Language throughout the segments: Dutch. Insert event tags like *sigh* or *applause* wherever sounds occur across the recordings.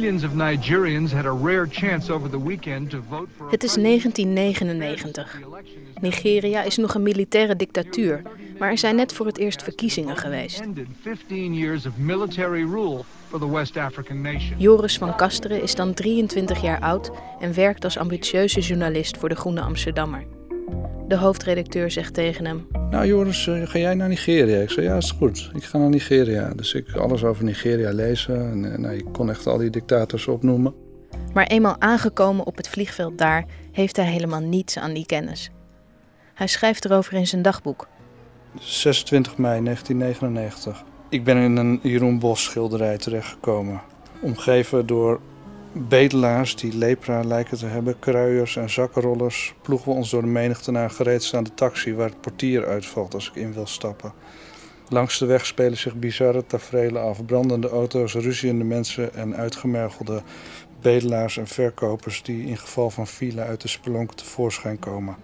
Millions of Nigerians had a rare chance over the weekend to vote for Het is 1999. Nigeria is nog een militaire dictatuur, maar er zijn net voor het eerst verkiezingen geweest. ended 15 years of military rule for the West African nation. Joris van Kasteren is dan 23 jaar oud en werkt als ambitieuze journalist voor de Groene Amsterdammer. De hoofdredacteur zegt tegen hem: Nou Joris, eh, ga jij naar Nigeria? Ik zei, ja, is goed. Ik ga naar Nigeria. Dus ik alles over Nigeria lezen. En, eh, nou, ik kon echt al die dictators opnoemen. Maar eenmaal aangekomen op het vliegveld daar, heeft hij helemaal niets aan die kennis. Hij schrijft erover in zijn dagboek. 26 mei 1999. Ik ben in een Jeroen Bos schilderij terechtgekomen. Omgeven door bedelaars die lepra lijken te hebben, kruiers en zakkenrollers, ploegen we ons door de menigte naar een gereedstaande taxi waar het portier uitvalt als ik in wil stappen. Langs de weg spelen zich bizarre tafereelen af. Brandende auto's, ruziende mensen en uitgemergelde bedelaars en verkopers die in geval van file uit de spelonken tevoorschijn komen.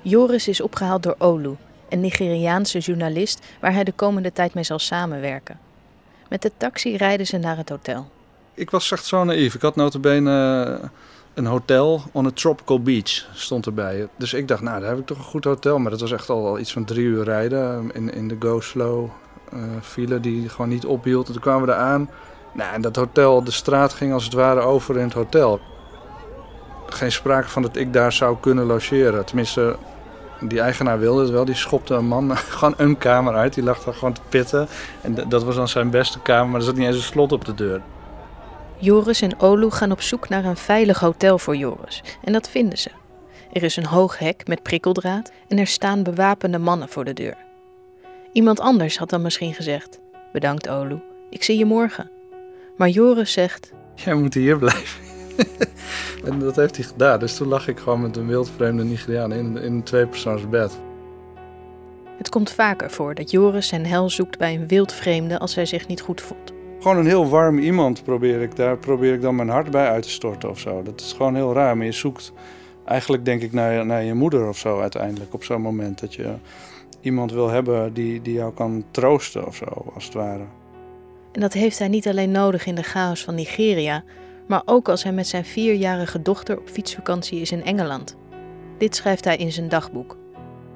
Joris is opgehaald door Olu, een Nigeriaanse journalist waar hij de komende tijd mee zal samenwerken. Met de taxi rijden ze naar het hotel. Ik was echt zo naïef. Ik had notabene eh, een hotel on a tropical beach stond erbij. Dus ik dacht, nou, daar heb ik toch een goed hotel. Maar dat was echt al iets van drie uur rijden in, in de go-slow eh, file die gewoon niet ophield. En toen kwamen we eraan. Nou, en dat hotel, de straat ging als het ware over in het hotel. Geen sprake van dat ik daar zou kunnen logeren. Tenminste, die eigenaar wilde het wel. Die schopte een man *laughs* gewoon een kamer uit. Die lag daar gewoon te pitten. En dat was dan zijn beste kamer, maar er zat niet eens een slot op de deur. Joris en Olu gaan op zoek naar een veilig hotel voor Joris. En dat vinden ze. Er is een hoog hek met prikkeldraad en er staan bewapende mannen voor de deur. Iemand anders had dan misschien gezegd: Bedankt, Olu, ik zie je morgen. Maar Joris zegt: Jij moet hier blijven. *laughs* en dat heeft hij gedaan. Dus toen lag ik gewoon met een wildvreemde Nigeriaan in, in een tweepersoonsbed. Het komt vaker voor dat Joris zijn hel zoekt bij een wildvreemde als hij zich niet goed voelt. Gewoon een heel warm iemand probeer ik. Daar probeer ik dan mijn hart bij uit te storten of zo. Dat is gewoon heel raar. Maar je zoekt eigenlijk denk ik naar, naar je moeder of zo uiteindelijk. Op zo'n moment dat je iemand wil hebben die, die jou kan troosten of zo, als het ware. En dat heeft hij niet alleen nodig in de chaos van Nigeria, maar ook als hij met zijn vierjarige dochter op fietsvakantie is in Engeland. Dit schrijft hij in zijn dagboek.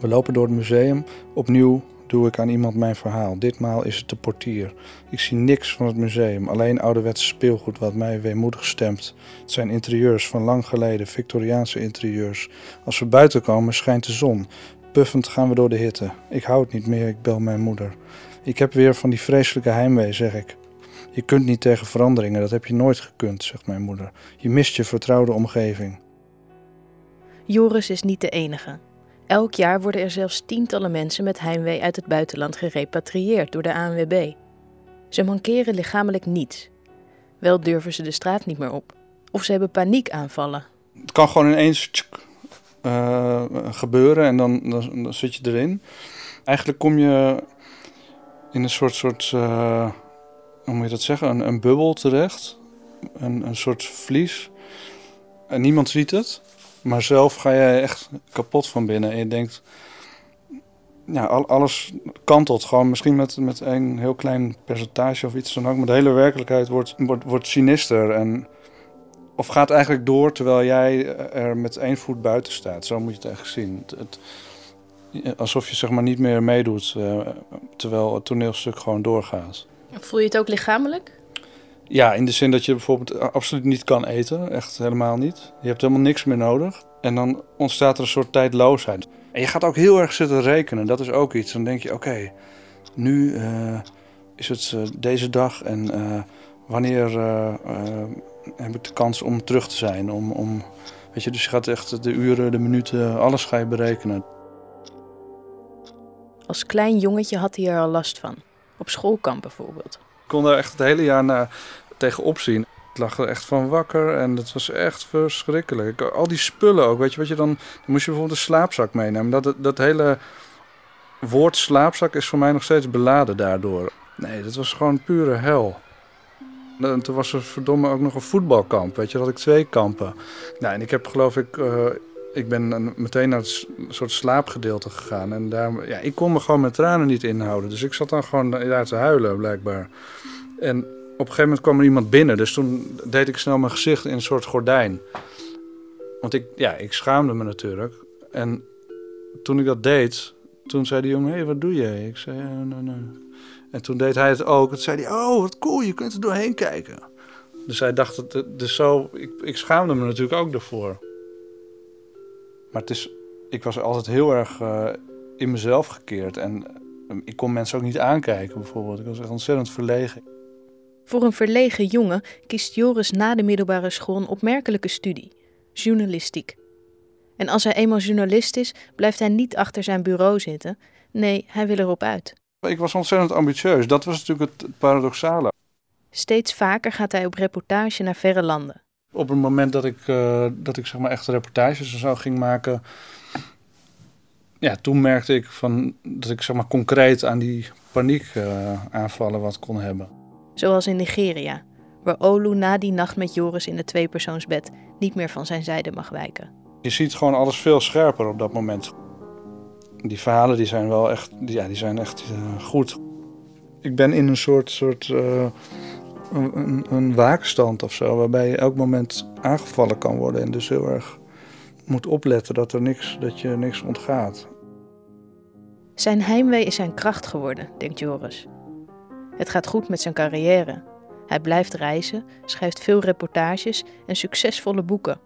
We lopen door het museum. Opnieuw doe ik aan iemand mijn verhaal. Ditmaal is het de portier. Ik zie niks van het museum, alleen ouderwetse speelgoed wat mij weemoedig stemt. Het zijn interieurs van lang geleden, Victoriaanse interieurs. Als we buiten komen schijnt de zon. Puffend gaan we door de hitte. Ik hou het niet meer, ik bel mijn moeder. Ik heb weer van die vreselijke heimwee, zeg ik. Je kunt niet tegen veranderingen, dat heb je nooit gekund, zegt mijn moeder. Je mist je vertrouwde omgeving. Joris is niet de enige. Elk jaar worden er zelfs tientallen mensen met heimwee uit het buitenland gerepatrieerd door de ANWB. Ze mankeren lichamelijk niets. Wel durven ze de straat niet meer op. Of ze hebben paniekaanvallen. Het kan gewoon ineens eh, gebeuren en dan, dan, dan zit je erin. Eigenlijk kom je in een soort, soort eh, hoe moet je dat zeggen, een, een bubbel terecht. Een, een soort vlies. En niemand ziet het. Maar zelf ga jij echt kapot van binnen. En je denkt, ja, al, alles kantelt gewoon. Misschien met, met een heel klein percentage of iets dan ook. Maar de hele werkelijkheid wordt, wordt, wordt sinister. En, of gaat eigenlijk door terwijl jij er met één voet buiten staat. Zo moet je het eigenlijk zien. Het- alsof je zeg maar niet meer meedoet. eh, terwijl het toneelstuk gewoon doorgaat. Voel je het ook lichamelijk? Ja, in de zin dat je bijvoorbeeld absoluut niet kan eten. Echt helemaal niet. Je hebt helemaal niks meer nodig. En dan ontstaat er een soort tijdloosheid. En je gaat ook heel erg zitten rekenen. Dat is ook iets. Dan denk je, oké, nu eh, is het eh, deze dag. En eh, wanneer eh, eh, heb ik de kans om terug te zijn? Om, om, weet je, dus je gaat echt de uren, de minuten, alles ga je berekenen. Als klein jongetje had hij er al last van. Op schoolkamp bijvoorbeeld. Ik kon daar echt het hele jaar naar tegenop zien. Ik lag er echt van wakker en dat was echt verschrikkelijk. Al die spullen ook, weet je wat je dan... Dan moest je bijvoorbeeld een slaapzak meenemen. Dat, dat hele woord slaapzak is voor mij nog steeds beladen daardoor. Nee, dat was gewoon pure hel. En toen was er verdomme ook nog een voetbalkamp, weet je. Dat ik twee kampen. Nou, en ik heb geloof ik... eh, ik ben een- meteen naar het soort slaapgedeelte gegaan. En daar, ja, ik kon me gewoon mijn tranen niet inhouden. Dus ik zat dan gewoon daar te huilen, blijkbaar. En een gegeven moment kwam er iemand binnen, dus toen deed ik snel mijn gezicht in een soort gordijn. Want ik, ja, ik schaamde me natuurlijk. En toen ik dat deed, toen zei die jongen, hé, hey, wat doe je? Ik zei, ja, nee, nee. En toen deed hij het ook. Toen zei hij, oh, wat cool, je kunt er doorheen kijken. Dus hij dacht, het, dus zo, ik, ik schaamde me natuurlijk ook daarvoor. Maar het is, ik was altijd heel erg uh, in mezelf gekeerd. En uh, ik kon mensen ook niet aankijken, bijvoorbeeld. Ik was echt ontzettend verlegen. Voor een verlegen jongen kiest Joris na de middelbare school een opmerkelijke studie: journalistiek. En als hij eenmaal journalist is, blijft hij niet achter zijn bureau zitten. Nee, hij wil erop uit. Ik was ontzettend ambitieus. Dat was natuurlijk het paradoxale. Steeds vaker gaat hij op reportage naar verre landen. Op het moment dat ik, uh, dat ik zeg maar echt reportages en zo ging maken, ja, toen merkte ik van, dat ik zeg maar concreet aan die paniekaanvallen uh, wat kon hebben. Zoals in Nigeria, waar Olu na die nacht met Joris in het tweepersoonsbed niet meer van zijn zijde mag wijken. Je ziet gewoon alles veel scherper op dat moment. Die verhalen die zijn wel echt, ja, die zijn echt uh, goed. Ik ben in een soort, soort uh, een, een waakstand of zo, waarbij je elk moment aangevallen kan worden en dus heel erg moet opletten dat er niks, dat je niks ontgaat. Zijn heimwee is zijn kracht geworden, denkt Joris. Het gaat goed met zijn carrière. Hij blijft reizen, schrijft veel reportages en succesvolle boeken.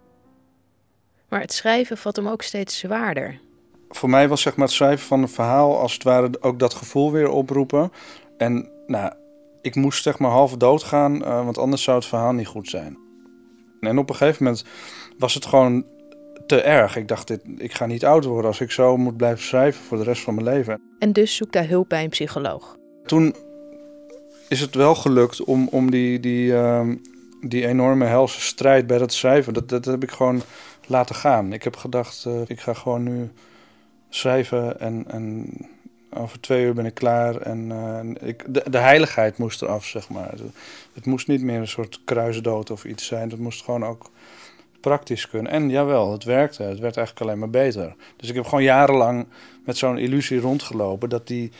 Maar het schrijven valt hem ook steeds zwaarder. Voor mij was zeg maar, het schrijven van een verhaal als het ware ook dat gevoel weer oproepen. En nou, ik moest zeg maar half doodgaan, uh, want anders zou het verhaal niet goed zijn. En op een gegeven moment was het gewoon te erg. Ik dacht, dit, ik ga niet oud worden als ik zo moet blijven schrijven voor de rest van mijn leven. En dus zoekt hij hulp bij een psycholoog. Toen is het wel gelukt om, om die, die, uh, die enorme helse strijd bij dat schrijven, dat, dat heb ik gewoon laten gaan. Ik heb gedacht, uh, ik ga gewoon nu schrijven en, en over twee uur ben ik klaar. En uh, ik, de, de, heiligheid moest eraf, zeg maar. Het moest niet meer een soort kruisdood of iets zijn. Het moest gewoon ook praktisch kunnen. En jawel, het werkte. Het werd eigenlijk alleen maar beter. Dus ik heb gewoon jarenlang met zo'n illusie rondgelopen dat die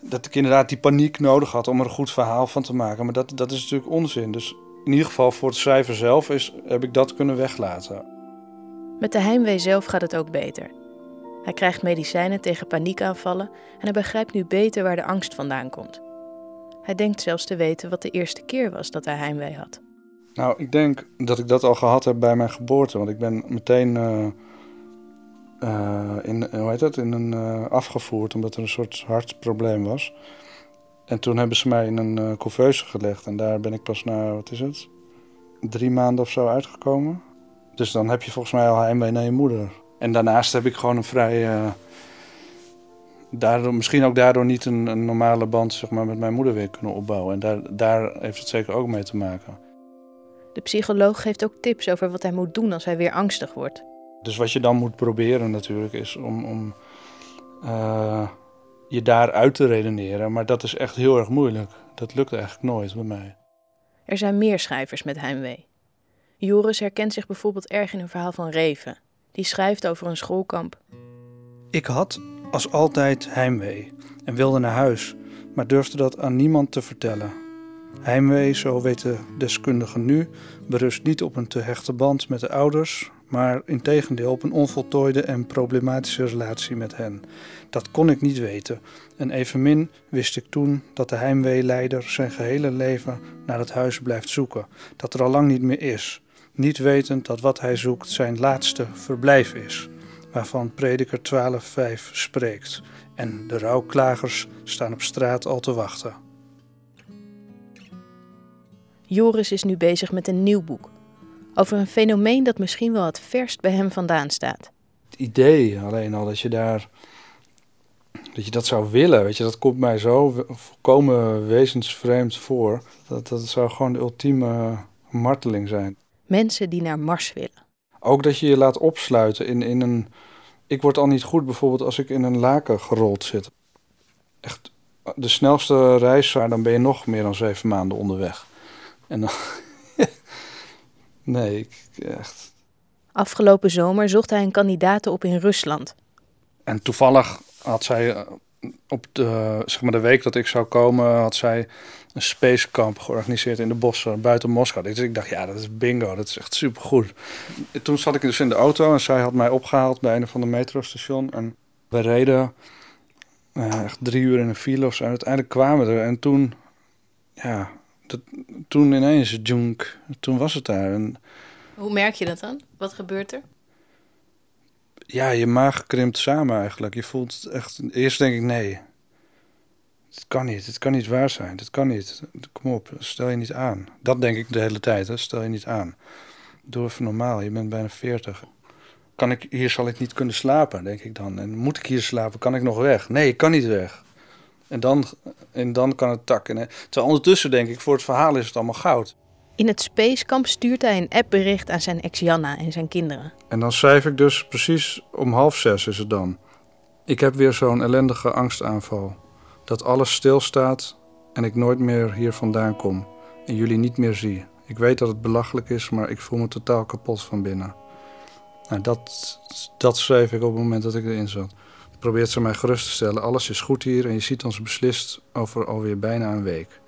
dat ik inderdaad die paniek nodig had om er een goed verhaal van te maken. Maar dat, dat is natuurlijk onzin. Dus in ieder geval voor het schrijver zelf is, heb ik dat kunnen weglaten. Met de heimwee zelf gaat het ook beter. Hij krijgt medicijnen tegen paniekaanvallen en hij begrijpt nu beter waar de angst vandaan komt. Hij denkt zelfs te weten wat de eerste keer was dat hij heimwee had. Nou, ik denk dat ik dat al gehad heb bij mijn geboorte. Want ik ben meteen uh, uh, in, hoe heet dat, in een, uh, afgevoerd omdat er een soort hartprobleem was. En toen hebben ze mij in een uh, couveuse gelegd. En daar ben ik pas na, wat is het, drie maanden of zo uitgekomen. Dus dan heb je volgens mij al heimwee naar je moeder. En daarnaast heb ik gewoon een vrij... misschien ook daardoor niet een, een, normale band zeg maar, met mijn moeder weer kunnen opbouwen. En daar, daar heeft het zeker ook mee te maken. De psycholoog geeft ook tips over wat hij moet doen als hij weer angstig wordt. Dus wat je dan moet proberen natuurlijk is om, om uh, je daaruit te redeneren. Maar dat is echt heel erg moeilijk. Dat lukt eigenlijk nooit bij mij. Er zijn meer schrijvers met heimwee. Joris herkent zich bijvoorbeeld erg in een verhaal van Reven. Die schrijft over een schoolkamp. Ik had als altijd heimwee en wilde naar huis, maar durfde dat aan niemand te vertellen. Heimwee, zo weten deskundigen nu, berust niet op een te hechte band met de ouders, maar integendeel op een onvoltooide en problematische relatie met hen. Dat kon ik niet weten. En evenmin wist ik toen dat de heimweeleider zijn gehele leven naar het huis blijft zoeken, dat er al lang niet meer is, niet wetend dat wat hij zoekt zijn laatste verblijf is, waarvan prediker 12:5 spreekt. En de rouwklagers staan op straat al te wachten. Joris is nu bezig met een nieuw boek over een fenomeen dat misschien wel het verst bij hem vandaan staat. Het idee alleen al dat je daar dat je dat zou willen, weet je, dat komt mij zo volkomen wezensvreemd voor. Dat, dat zou gewoon de ultieme marteling zijn. Mensen die naar Mars willen. Ook dat je je laat opsluiten in, in een. Ik word al niet goed bijvoorbeeld als ik in een laken gerold zit. Echt de snelste reis, dan ben je nog meer dan zeven maanden onderweg. En dan, Nee, ik, echt. Afgelopen zomer zocht hij een kandidaat op in Rusland. En toevallig had zij eh, op de, zeg maar de week dat ik zou komen, had zij een space camp georganiseerd in de bossen buiten Moskou. Dus ik dacht, ja, dat is bingo, dat is echt supergoed. Toen zat ik dus in de auto en zij had mij opgehaald bij een van de metrostation. En we reden uh, echt drie uur in een file of zo. En uiteindelijk kwamen we er en toen, ja, dat, toen ineens, junk, toen was het daar. En, Hoe merk je dat dan? Wat gebeurt er? Ja, je maag krimpt samen eigenlijk. Je voelt echt, eerst denk ik nee, het kan niet, het kan niet waar zijn, het kan niet. Kom op, stel je niet aan. Dat denk ik de hele tijd, hè? stel je niet aan. Doe even normaal, je bent bijna 40. Kan ik, hier zal ik niet kunnen slapen, denk ik dan. En moet ik hier slapen, kan ik nog weg? Nee, ik kan niet weg. En dan, en dan kan het takken. Terwijl ondertussen denk ik, voor het verhaal is het allemaal goud. In het Spacecamp stuurt hij een appbericht aan zijn ex Janna en zijn kinderen. En dan schrijf ik dus precies om half zes is het dan. Ik heb weer zo'n ellendige angstaanval dat alles stilstaat en ik nooit meer hier vandaan kom en jullie niet meer zie. Ik weet dat het belachelijk is, maar ik voel me totaal kapot van binnen. Nou, dat, dat schreef ik op het moment dat ik erin zat. Probeert ze mij gerust te stellen. Alles is goed hier en je ziet ons beslist over alweer bijna een week.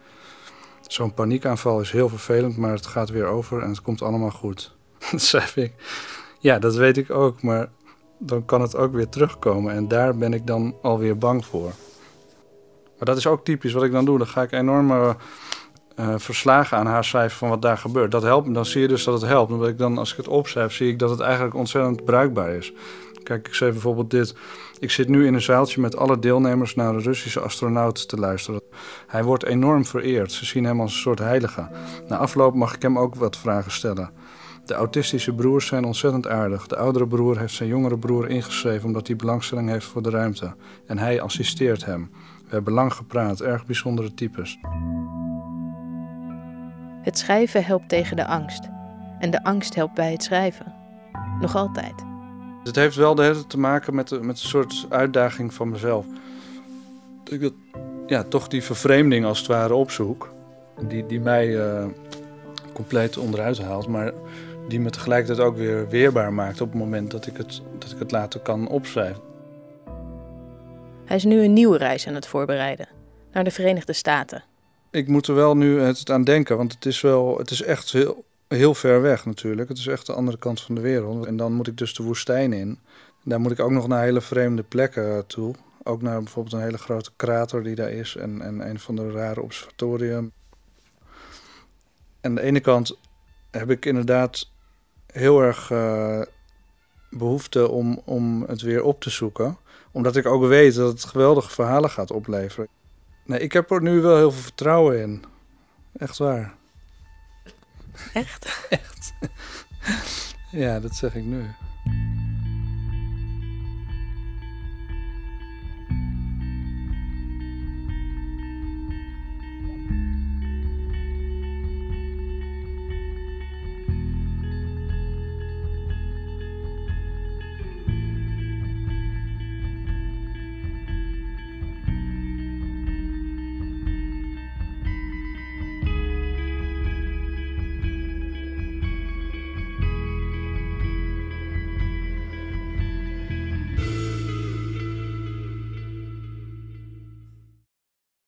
Zo'n paniekaanval is heel vervelend, maar het gaat weer over en het komt allemaal goed. *laughs* Dat schrijf ik. Ja, dat weet ik ook, maar dan kan het ook weer terugkomen en daar ben ik dan alweer bang voor. Maar dat is ook typisch wat ik dan doe. Dan ga ik enorme uh, verslagen aan haar schrijven van wat daar gebeurt. Dat helpt. Dan zie je dus dat het helpt. Omdat ik dan, als ik het opschrijf, zie ik dat het eigenlijk ontzettend bruikbaar is. Kijk, ik schreef bijvoorbeeld dit. Ik zit nu in een zaaltje met alle deelnemers naar een Russische astronaut te luisteren. Hij wordt enorm vereerd. Ze zien hem als een soort heilige. Na afloop mag ik hem ook wat vragen stellen. De autistische broers zijn ontzettend aardig. De oudere broer heeft zijn jongere broer ingeschreven omdat hij belangstelling heeft voor de ruimte. En hij assisteert hem. We hebben lang gepraat, erg bijzondere types. Het schrijven helpt tegen de angst. En de angst helpt bij het schrijven. Nog altijd. Het heeft wel de hele te maken met, met een soort uitdaging van mezelf. Dat ik dat, ja, toch die vervreemding als het ware opzoek. Die, die mij uh, compleet onderuit haalt. Maar die me tegelijkertijd ook weer weerbaar maakt op het moment dat ik het, dat ik het later kan opschrijven. Hij is nu een nieuwe reis aan het voorbereiden naar de Verenigde Staten. Ik moet er wel nu het aan denken, want het is wel, het is echt heel, heel ver weg natuurlijk. Het is echt de andere kant van de wereld. En dan moet ik dus de woestijn in. Daar moet ik ook nog naar hele vreemde plekken toe. Ook naar bijvoorbeeld een hele grote krater die daar is en, en een van de rare observatorium. En aan de ene kant heb ik inderdaad heel erg uh, behoefte om, om het weer op te zoeken omdat ik ook weet dat het geweldige verhalen gaat opleveren. Nee, ik heb er nu wel heel veel vertrouwen in. Echt waar. Echt? Echt. ja, dat zeg ik nu.